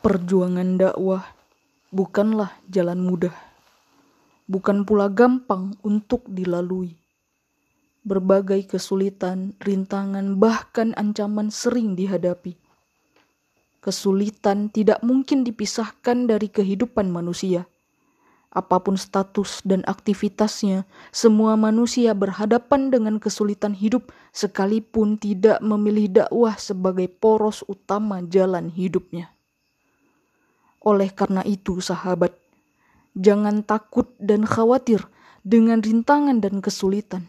Perjuangan dakwah bukanlah jalan mudah, bukan pula gampang untuk dilalui. Berbagai kesulitan, rintangan, bahkan ancaman sering dihadapi. Kesulitan tidak mungkin dipisahkan dari kehidupan manusia. Apa pun status dan aktivitasnya, semua manusia berhadapan dengan kesulitan hidup, sekalipun tidak memilih dakwah sebagai poros utama jalan hidupnya. Oleh karena itu, sahabat, jangan takut dan khawatir dengan rintangan dan kesulitan.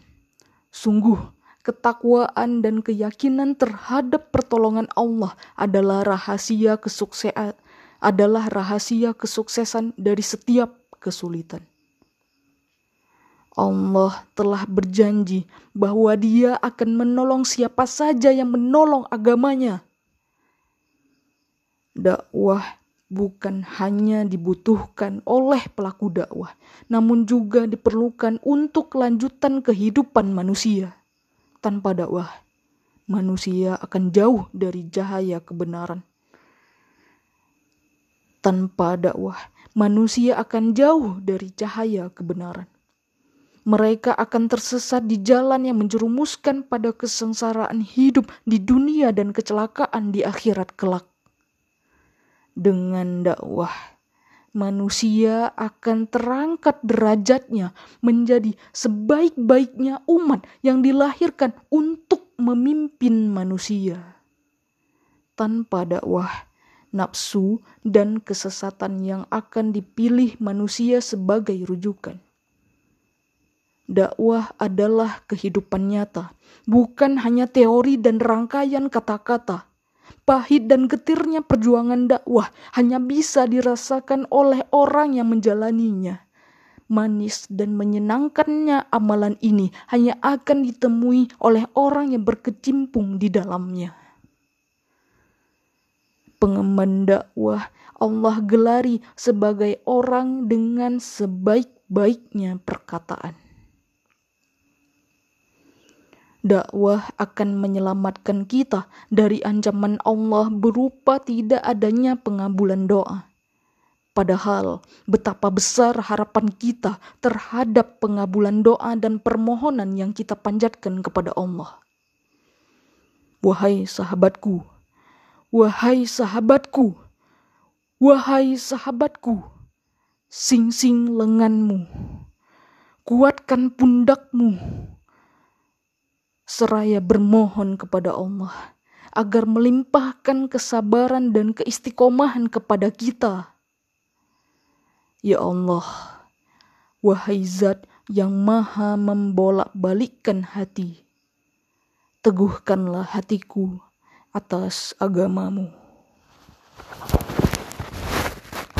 Sungguh, ketakwaan dan keyakinan terhadap pertolongan Allah adalah rahasia kesuksesan adalah rahasia kesuksesan dari setiap kesulitan. Allah telah berjanji bahwa Dia akan menolong siapa saja yang menolong agamanya. Dakwah bukan hanya dibutuhkan oleh pelaku dakwah, namun juga diperlukan untuk kelanjutan kehidupan manusia. Tanpa dakwah, manusia akan jauh dari cahaya kebenaran. Tanpa dakwah, manusia akan jauh dari cahaya kebenaran. Mereka akan tersesat di jalan yang menjerumuskan pada kesengsaraan hidup di dunia dan kecelakaan di akhirat kelak dengan dakwah manusia akan terangkat derajatnya menjadi sebaik-baiknya umat yang dilahirkan untuk memimpin manusia. Tanpa dakwah, nafsu dan kesesatan yang akan dipilih manusia sebagai rujukan. Dakwah adalah kehidupan nyata, bukan hanya teori dan rangkaian kata-kata Pahit dan getirnya perjuangan dakwah hanya bisa dirasakan oleh orang yang menjalaninya. Manis dan menyenangkannya amalan ini hanya akan ditemui oleh orang yang berkecimpung di dalamnya. Pengemban dakwah Allah gelari sebagai orang dengan sebaik-baiknya perkataan dakwah akan menyelamatkan kita dari ancaman Allah berupa tidak adanya pengabulan doa. Padahal betapa besar harapan kita terhadap pengabulan doa dan permohonan yang kita panjatkan kepada Allah. Wahai sahabatku, wahai sahabatku, wahai sahabatku, sing-sing lenganmu, kuatkan pundakmu, seraya bermohon kepada Allah agar melimpahkan kesabaran dan keistiqomahan kepada kita. Ya Allah, wahai zat yang maha membolak-balikkan hati, teguhkanlah hatiku atas agamamu.